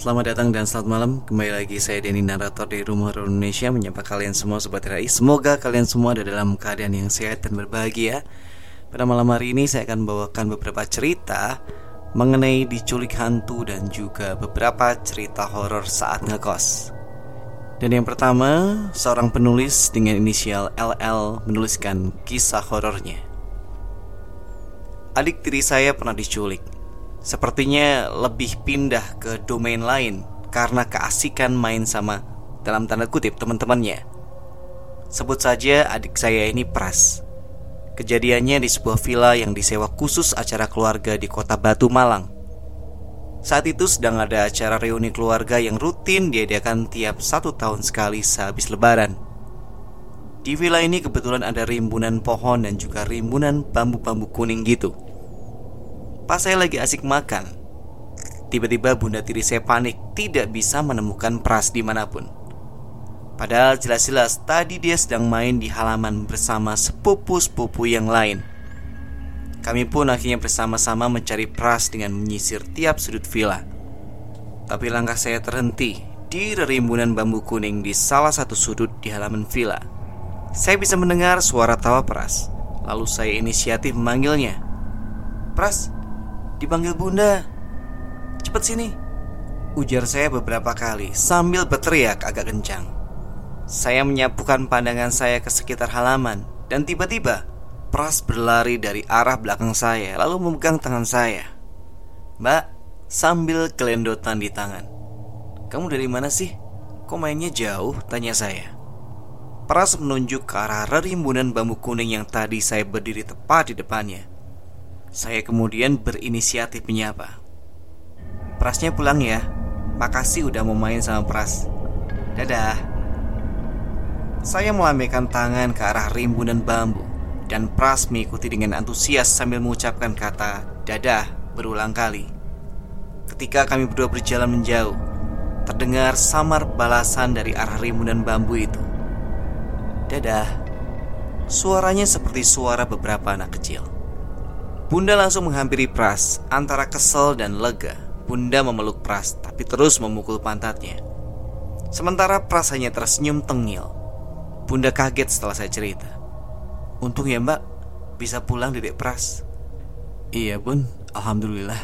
Selamat datang dan selamat malam. Kembali lagi saya Denny Narator dari Rumah Horor Indonesia Menyapa kalian semua Sobat RAI. Semoga kalian semua ada dalam keadaan yang sehat dan berbahagia. Pada malam hari ini saya akan bawakan beberapa cerita Mengenai diculik hantu dan juga beberapa cerita horor saat ngekos. Dan yang pertama, seorang penulis dengan inisial LL menuliskan kisah horornya. Adik tiri saya pernah diculik Sepertinya lebih pindah ke domain lain karena keasikan main sama dalam tanda kutip teman-temannya. Sebut saja adik saya ini Pras. Kejadiannya di sebuah villa yang disewa khusus acara keluarga di kota Batu Malang. Saat itu sedang ada acara reuni keluarga yang rutin diadakan tiap satu tahun sekali sehabis lebaran. Di villa ini kebetulan ada rimbunan pohon dan juga rimbunan bambu-bambu kuning gitu. Pas saya lagi asik makan Tiba-tiba bunda tiri saya panik Tidak bisa menemukan Pras di mana pun. Padahal jelas-jelas tadi dia sedang main di halaman bersama sepupu-sepupu yang lain. Kami pun akhirnya bersama-sama mencari Pras dengan menyisir tiap sudut villa. Tapi langkah saya terhenti di rerimbunan bambu kuning di salah satu sudut di halaman villa. Saya bisa mendengar suara tawa Pras Lalu saya inisiatif memanggilnya. Pras, Dipanggil bunda. Cepet sini. Ujar saya beberapa kali sambil berteriak agak kencang. Saya menyapukan pandangan saya ke sekitar halaman Dan tiba-tiba Pras berlari dari arah belakang saya Lalu memegang tangan saya. Mbak Sambil kelendotan di tangan. Kamu dari mana sih? Kok mainnya jauh? Tanya saya. Pras menunjuk ke arah rerimbunan bambu kuning yang tadi saya berdiri tepat di depannya saya kemudian berinisiatif menyapa. Prasnya pulang ya. Makasih udah mau main sama Pras. Dadah. Saya melambaikan tangan ke arah rimbunan bambu Dan Pras mengikuti dengan antusias sambil mengucapkan kata Dadah berulang kali. Ketika kami berdua berjalan menjauh Terdengar samar balasan dari arah rimbunan bambu itu. Dadah. Suaranya seperti suara beberapa anak kecil Bunda langsung menghampiri Pras antara kesel dan lega. Bunda memeluk Pras tapi terus memukul pantatnya. Sementara Pras hanya tersenyum tengil. Bunda kaget setelah saya cerita. Untung ya mbak, bisa pulang dedek Pras. Iya bun, Alhamdulillah.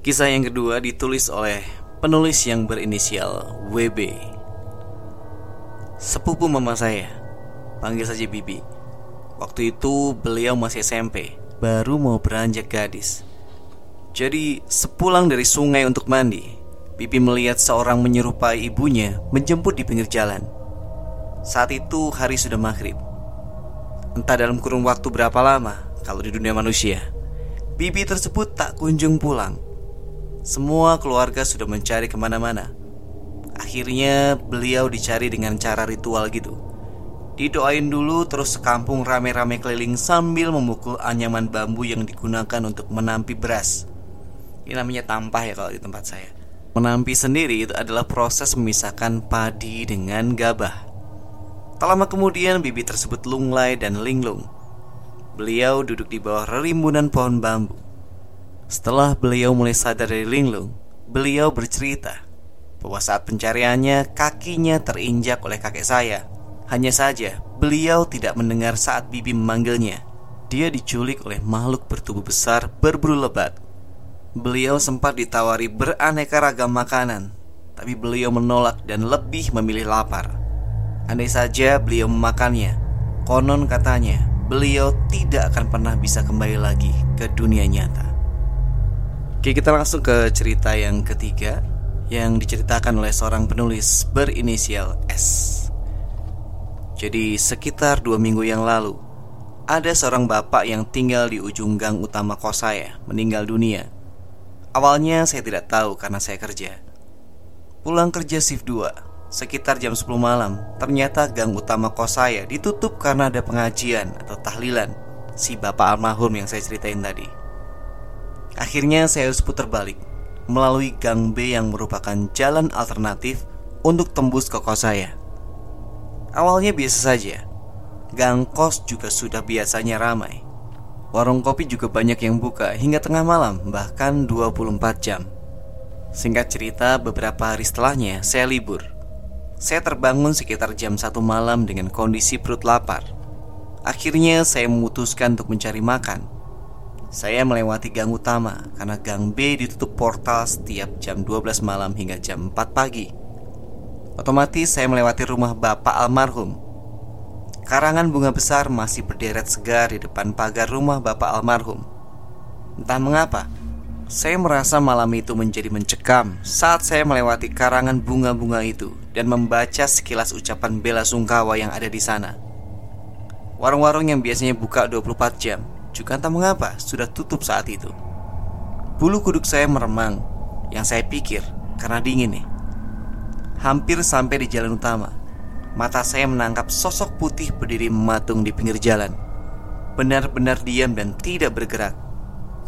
Kisah yang kedua ditulis oleh penulis yang berinisial WB. Sepupu mama saya, panggil saja Bibi. Waktu itu beliau masih SMP baru mau beranjak gadis. Jadi, sepulang dari sungai untuk mandi, Pipi melihat seorang menyerupai ibunya menjemput di pinggir jalan. Saat itu hari sudah maghrib. Entah dalam kurun waktu berapa lama kalau di dunia manusia, Bibi tersebut tak kunjung pulang. Semua keluarga sudah mencari ke mana-mana. Akhirnya beliau dicari dengan cara ritual gitu. Didoain dulu terus sekampung rame-rame keliling sambil memukul anyaman bambu yang digunakan untuk menampi beras. Ini namanya tampah ya kalau di tempat saya. Menampi sendiri itu adalah proses memisahkan padi dengan gabah. Tak lama kemudian bibi tersebut lunglai dan linglung. Beliau duduk di bawah rimbunan pohon bambu. Setelah beliau mulai sadar dari linglung Beliau bercerita bahwa saat pencariannya kakinya terinjak oleh kakek saya hanya saja, beliau tidak mendengar saat bibi memanggilnya. Dia diculik oleh makhluk bertubuh besar berburu lebat. Beliau sempat ditawari beraneka ragam makanan, tapi beliau menolak dan lebih memilih lapar. Andai saja beliau memakannya, konon katanya beliau tidak akan pernah bisa kembali lagi ke dunia nyata. Oke, kita langsung ke cerita yang ketiga yang diceritakan oleh seorang penulis berinisial S. Jadi sekitar dua minggu yang lalu Ada seorang bapak yang tinggal di ujung gang utama kos saya Meninggal dunia. Awalnya saya tidak tahu karena saya kerja. Pulang kerja shift 2 Sekitar jam 10 malam Ternyata gang utama kos saya ditutup karena ada pengajian atau tahlilan Si bapak almarhum yang saya ceritain tadi. Akhirnya saya harus putar balik Melalui gang B yang merupakan jalan alternatif Untuk tembus ke kos saya Awalnya biasa saja Gang kos juga sudah biasanya ramai Warung kopi juga banyak yang buka hingga tengah malam bahkan 24 jam Singkat cerita, beberapa hari setelahnya saya libur. Saya terbangun sekitar jam satu malam dengan kondisi perut lapar. Akhirnya saya memutuskan untuk mencari makan. Saya melewati gang utama karena gang B ditutup portal setiap jam 12 malam hingga jam 4 pagi. Otomatis saya melewati rumah bapak almarhum. Karangan bunga besar masih berderet segar di depan pagar rumah bapak almarhum. Entah mengapa, saya merasa malam itu menjadi mencekam saat saya melewati karangan bunga-bunga itu dan membaca sekilas ucapan bela sungkawa yang ada di sana. Warung-warung yang biasanya buka 24 jam juga entah mengapa sudah tutup saat itu. Bulu kuduk saya meremang yang saya pikir karena dingin nih. Hampir sampai di jalan utama, mata saya menangkap sosok putih berdiri mematung di pinggir jalan. Benar-benar diam dan tidak bergerak.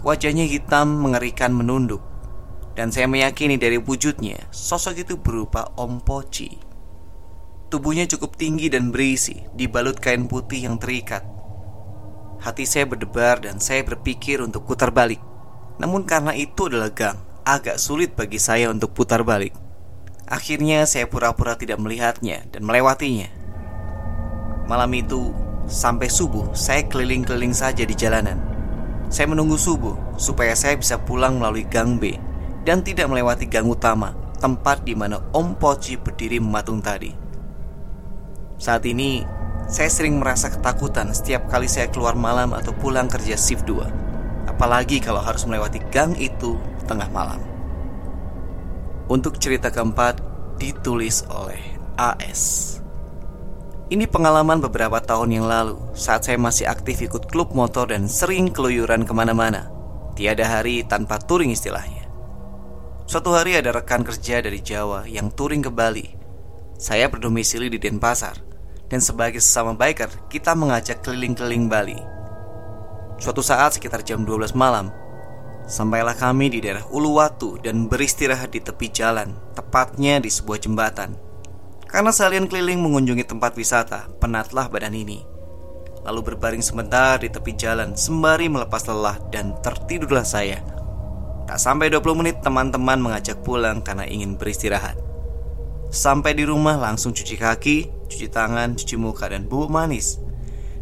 Wajahnya hitam mengerikan menunduk dan saya meyakini dari wujudnya, sosok itu berupa Om Poci. Tubuhnya cukup tinggi dan berisi, dibalut kain putih yang terikat. Hati saya berdebar dan saya berpikir untuk putar balik. Namun karena itu adalah gang, agak sulit bagi saya untuk putar balik. Akhirnya saya pura-pura tidak melihatnya dan melewatinya. Malam itu, sampai subuh, saya keliling-keliling saja di jalanan. Saya menunggu subuh supaya saya bisa pulang melalui gang B dan tidak melewati gang utama, tempat di mana Om Poci berdiri mematung tadi. Saat ini, saya sering merasa ketakutan setiap kali saya keluar malam atau pulang kerja shift 2. Apalagi kalau harus melewati gang itu tengah malam. Untuk cerita keempat ditulis oleh AS. Ini pengalaman beberapa tahun yang lalu saat saya masih aktif ikut klub motor dan sering keluyuran ke mana-mana. Tiada hari tanpa touring istilahnya. Suatu hari ada rekan kerja dari Jawa yang touring ke Bali. Saya berdomisili di Denpasar dan sebagai sesama biker kita mengajak keliling-keliling Bali. Suatu saat sekitar jam 12 malam, sampailah kami di daerah Uluwatu dan beristirahat di tepi jalan, tepatnya di sebuah jembatan. Karena salian keliling mengunjungi tempat wisata, penatlah badan ini. Lalu berbaring sebentar di tepi jalan sembari melepas lelah dan tertidurlah saya Tak sampai 20 menit teman-teman mengajak pulang karena ingin beristirahat Sampai di rumah langsung cuci kaki, cuci tangan, cuci muka dan bubuk manis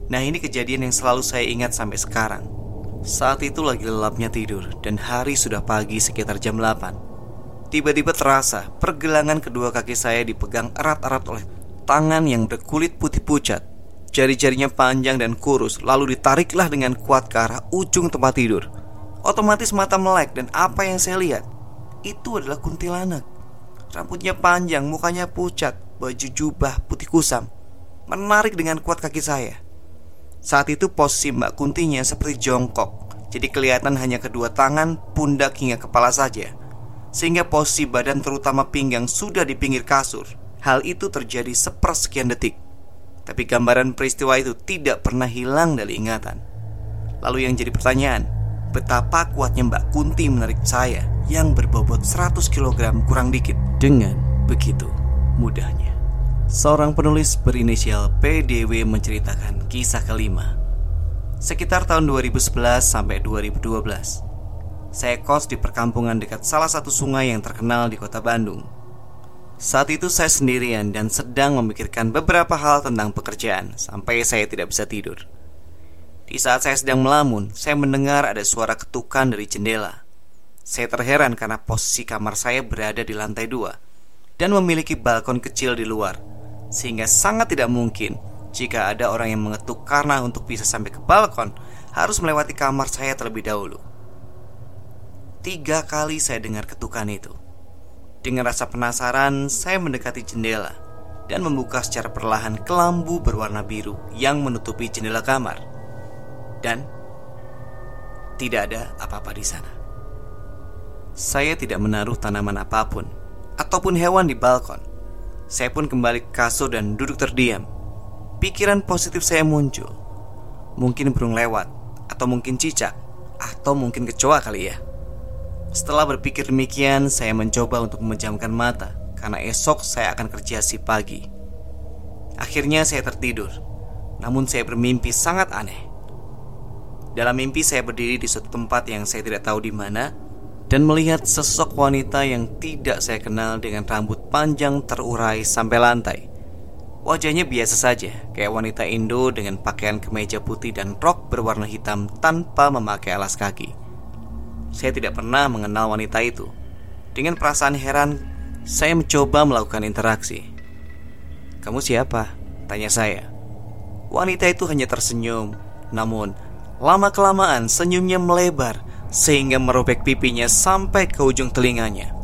Nah ini kejadian yang selalu saya ingat sampai sekarang Saat itu lagi lelapnya tidur dan hari sudah pagi sekitar jam 8 Tiba-tiba terasa pergelangan kedua kaki saya dipegang erat-erat oleh tangan yang berkulit putih pucat Jari-jarinya panjang dan kurus lalu ditariklah dengan kuat ke arah ujung tempat tidur Otomatis mata melek dan apa yang saya lihat itu adalah kuntilanak. Rambutnya panjang, mukanya pucat, baju jubah putih kusam. Menarik dengan kuat kaki saya. Saat itu posisi Mbak Kuntinya seperti jongkok, jadi kelihatan hanya kedua tangan, pundak hingga kepala saja. Sehingga posisi badan terutama pinggang sudah di pinggir kasur. Hal itu terjadi sepersekian detik. Tapi gambaran peristiwa itu tidak pernah hilang dari ingatan. Lalu yang jadi pertanyaan, betapa kuatnya Mbak Kunti menarik saya yang berbobot 100 kg kurang dikit dengan begitu mudahnya. Seorang penulis berinisial PDW menceritakan kisah kelima. Sekitar tahun 2011 sampai 2012, saya kos di perkampungan dekat salah satu sungai yang terkenal di kota Bandung. Saat itu saya sendirian dan sedang memikirkan beberapa hal tentang pekerjaan sampai saya tidak bisa tidur. Di saat saya sedang melamun, saya mendengar ada suara ketukan dari jendela. Saya terheran karena posisi kamar saya berada di lantai dua dan memiliki balkon kecil di luar, sehingga sangat tidak mungkin jika ada orang yang mengetuk karena untuk bisa sampai ke balkon harus melewati kamar saya terlebih dahulu. Tiga kali saya dengar ketukan itu. Dengan rasa penasaran, saya mendekati jendela dan membuka secara perlahan kelambu berwarna biru yang menutupi jendela kamar dan tidak ada apa-apa di sana. Saya tidak menaruh tanaman apa pun ataupun hewan di balkon. Saya pun kembali ke kasur dan duduk terdiam. Pikiran positif saya muncul. Mungkin burung lewat, atau mungkin cicak, atau mungkin kecoa kali ya. Setelah berpikir demikian, saya mencoba untuk memejamkan mata karena esok saya akan kerja si pagi. Akhirnya saya tertidur, namun saya bermimpi sangat aneh. Dalam mimpi saya berdiri di suatu tempat yang saya tidak tahu di mana dan melihat sosok wanita yang tidak saya kenal dengan rambut panjang terurai sampai lantai. Wajahnya biasa saja, kayak wanita Indo dengan pakaian kemeja putih dan rok berwarna hitam tanpa memakai alas kaki. Saya tidak pernah mengenal wanita itu. Dengan perasaan heran, saya mencoba melakukan interaksi. "Kamu siapa?" tanya saya. Wanita itu hanya tersenyum, namun lama-kelamaan senyumnya melebar sehingga merobek pipinya sampai ke ujung telinganya.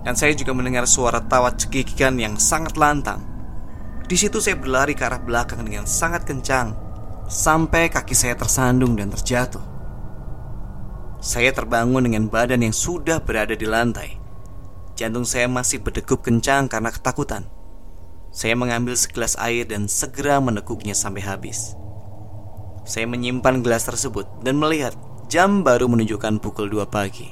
Dan saya juga mendengar suara tawa cekikikan yang sangat lantang. Di situ saya berlari ke arah belakang dengan sangat kencang sampai kaki saya tersandung dan terjatuh. Saya terbangun dengan badan yang sudah berada di lantai. Jantung saya masih berdegup kencang karena ketakutan. Saya mengambil segelas air dan segera menekuknya sampai habis. Saya menyimpan gelas tersebut dan melihat Jam baru menunjukkan pukul 2 pagi.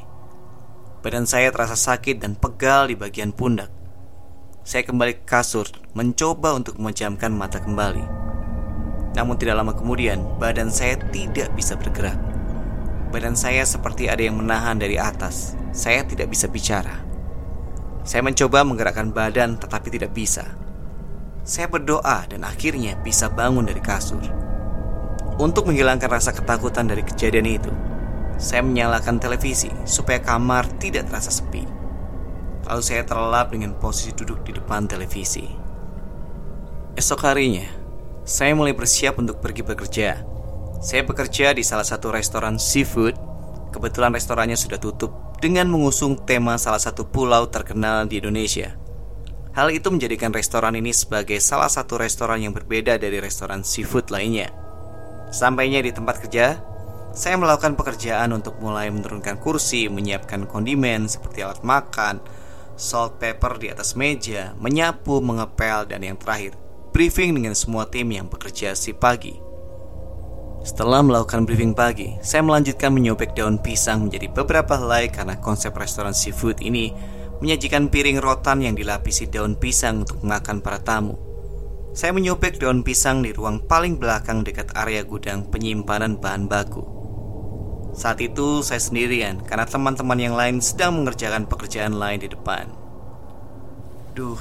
Badan saya terasa sakit dan pegal di bagian pundak. Saya kembali ke kasur, mencoba untuk memejamkan mata kembali. Namun tidak lama kemudian, badan saya tidak bisa bergerak. Badan saya seperti ada yang menahan dari atas. Saya tidak bisa bicara. Saya mencoba menggerakkan badan tetapi tidak bisa. Saya berdoa dan akhirnya bisa bangun dari kasur. Untuk menghilangkan rasa ketakutan dari kejadian itu, saya menyalakan televisi supaya kamar tidak terasa sepi. Lalu saya terlelap dengan posisi duduk di depan televisi. Esok harinya, saya mulai bersiap untuk pergi bekerja. Saya bekerja di salah satu restoran seafood. Kebetulan restorannya sudah tutup dengan mengusung tema salah satu pulau terkenal di Indonesia. Hal itu menjadikan restoran ini sebagai salah satu restoran yang berbeda dari restoran seafood lainnya. Sampainya di tempat kerja, saya melakukan pekerjaan untuk mulai menurunkan kursi, menyiapkan kondimen seperti alat makan, salt pepper di atas meja, menyapu, mengepel, dan yang terakhir, briefing dengan semua tim yang bekerja si pagi. Setelah melakukan briefing pagi, saya melanjutkan menyobek daun pisang menjadi beberapa helai karena konsep restoran seafood ini menyajikan piring rotan yang dilapisi daun pisang untuk makan para tamu. Saya menyobek daun pisang di ruang paling belakang dekat area gudang penyimpanan bahan baku. Saat itu saya sendirian karena teman-teman yang lain sedang mengerjakan pekerjaan lain di depan. Duh,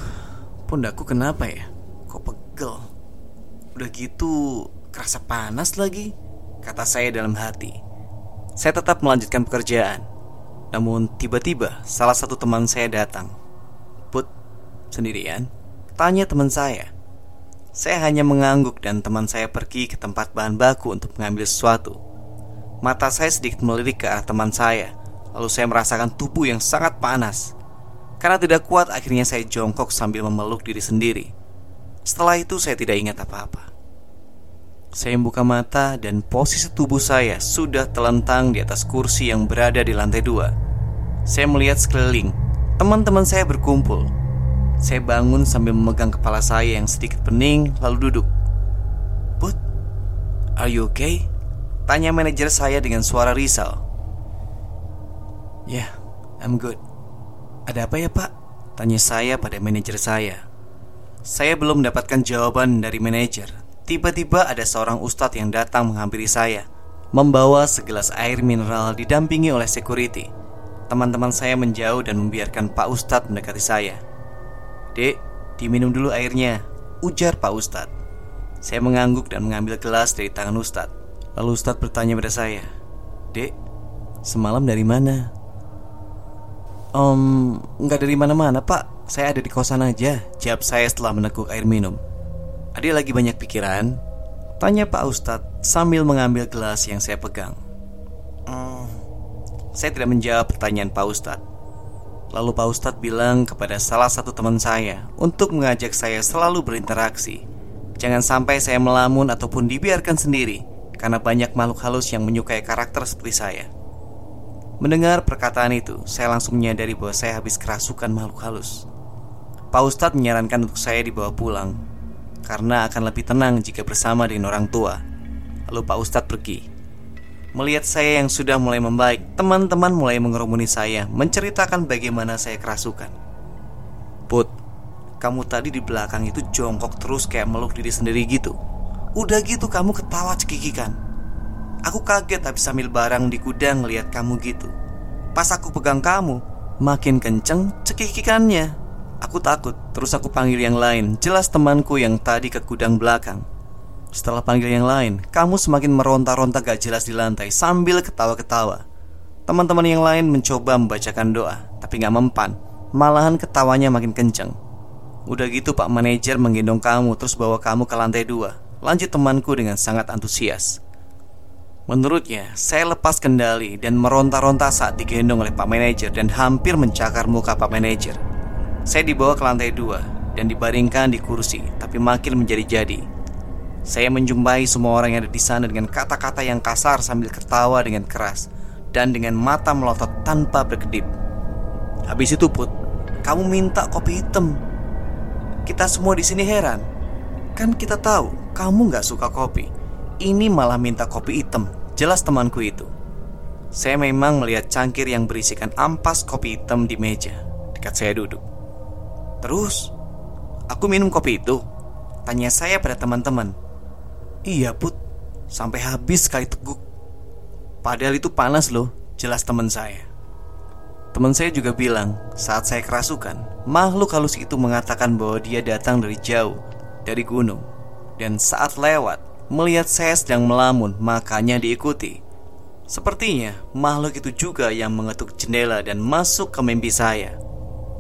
pundakku kenapa ya? Kok pegel? Udah gitu kerasa panas lagi, kata saya dalam hati. Saya tetap melanjutkan pekerjaan. Namun tiba-tiba salah satu teman saya datang. Put, sendirian? Tanya teman saya. Saya hanya mengangguk dan teman saya pergi ke tempat bahan baku untuk mengambil sesuatu. Mata saya sedikit melirik ke arah teman saya, lalu saya merasakan tubuh yang sangat panas. Karena tidak kuat, akhirnya saya jongkok sambil memeluk diri sendiri. Setelah itu, saya tidak ingat apa-apa. Saya membuka mata dan posisi tubuh saya sudah telentang di atas kursi yang berada di lantai dua. Saya melihat sekeliling, teman-teman saya berkumpul, saya bangun sambil memegang kepala saya yang sedikit pening lalu duduk. But, are you okay? Tanya manajer saya dengan suara risau. Yeah, I'm good. Ada apa ya pak? Tanya saya pada manajer saya. Saya belum mendapatkan jawaban dari manajer. Tiba-tiba ada seorang ustadz yang datang menghampiri saya, membawa segelas air mineral didampingi oleh security. Teman-teman saya menjauh dan membiarkan Pak Ustadz mendekati saya. Dek, diminum dulu airnya. Ujar Pak Ustadz. Saya mengangguk dan mengambil gelas dari tangan Ustadz. Lalu Ustadz bertanya pada saya Dek, semalam dari mana? Om, nggak dari mana-mana pak. Saya ada di kosan aja. Jawab saya setelah menekuk air minum. Adik lagi banyak pikiran? Tanya Pak Ustadz sambil mengambil gelas yang saya pegang. Hmm, Saya tidak menjawab pertanyaan Pak Ustadz Lalu Pak Ustadz bilang kepada salah satu teman saya untuk mengajak saya selalu berinteraksi. Jangan sampai saya melamun ataupun dibiarkan sendiri karena banyak makhluk halus yang menyukai karakter seperti saya. Mendengar perkataan itu, saya langsung menyadari bahwa saya habis kerasukan makhluk halus. Pak Ustadz menyarankan untuk saya dibawa pulang karena akan lebih tenang jika bersama dengan orang tua. Lalu Pak Ustadz pergi. Melihat saya yang sudah mulai membaik, teman-teman mulai mengerumuni saya, menceritakan bagaimana saya kerasukan. Put, kamu tadi di belakang itu jongkok terus kayak meluk diri sendiri gitu. Udah gitu kamu ketawa cekikikan. Aku kaget habis sambil barang di gudang lihat kamu gitu. Pas aku pegang kamu, makin kenceng cekikikannya. Aku takut, terus aku panggil yang lain. Jelas temanku yang tadi ke gudang belakang. Setelah panggil yang lain, kamu semakin meronta-ronta gak jelas di lantai sambil ketawa-ketawa. Teman-teman yang lain mencoba membacakan doa, tapi gak mempan. Malahan ketawanya makin kenceng. Udah gitu Pak Manajer menggendong kamu terus bawa kamu ke lantai dua. Lanjut temanku dengan sangat antusias. Menurutnya, saya lepas kendali dan meronta-ronta saat digendong oleh Pak Manajer dan hampir mencakar muka Pak Manajer. Saya dibawa ke lantai dua dan dibaringkan di kursi, tapi makin menjadi-jadi. Saya menjumpai semua orang yang ada di sana dengan kata-kata yang kasar sambil ketawa dengan keras dan dengan mata melotot tanpa berkedip. Habis itu Put, kamu minta kopi hitam. Kita semua di sini heran. Kan kita tahu kamu nggak suka kopi. Ini malah minta kopi hitam. Jelas temanku itu. Saya memang melihat cangkir yang berisikan ampas kopi hitam di meja dekat saya duduk. Terus, aku minum kopi itu. Tanya saya pada teman-teman. Iya put, sampai habis sekali teguk. Padahal itu panas loh, jelas teman saya. Teman saya juga bilang, saat saya kerasukan, makhluk halus itu mengatakan bahwa dia datang dari jauh, dari gunung. Dan saat lewat, melihat saya sedang melamun, makanya diikuti. Sepertinya makhluk itu juga yang mengetuk jendela dan masuk ke mimpi saya.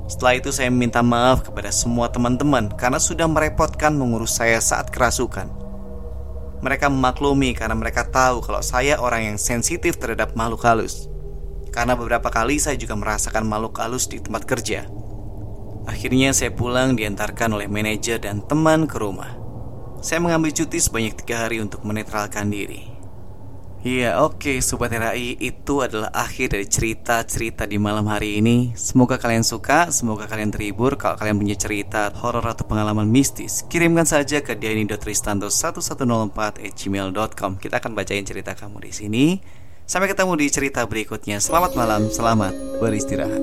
Setelah itu saya minta maaf kepada semua teman-teman karena sudah merepotkan mengurus saya saat kerasukan. Mereka memaklumi karena mereka tahu kalau saya orang yang sensitif terhadap makhluk halus. Karena beberapa kali saya juga merasakan makhluk halus di tempat kerja. Akhirnya saya pulang diantarkan oleh manajer dan teman ke rumah. Saya mengambil cuti sebanyak tiga hari untuk menetralkan diri. Iya oke okay, Sobat RAI itu adalah akhir dari cerita-cerita di malam hari ini Semoga kalian suka, semoga kalian terhibur Kalau kalian punya cerita horor atau pengalaman mistis Kirimkan saja ke diani.tristanto1104 Kita akan bacain cerita kamu di sini Sampai ketemu di cerita berikutnya. Selamat malam, selamat beristirahat.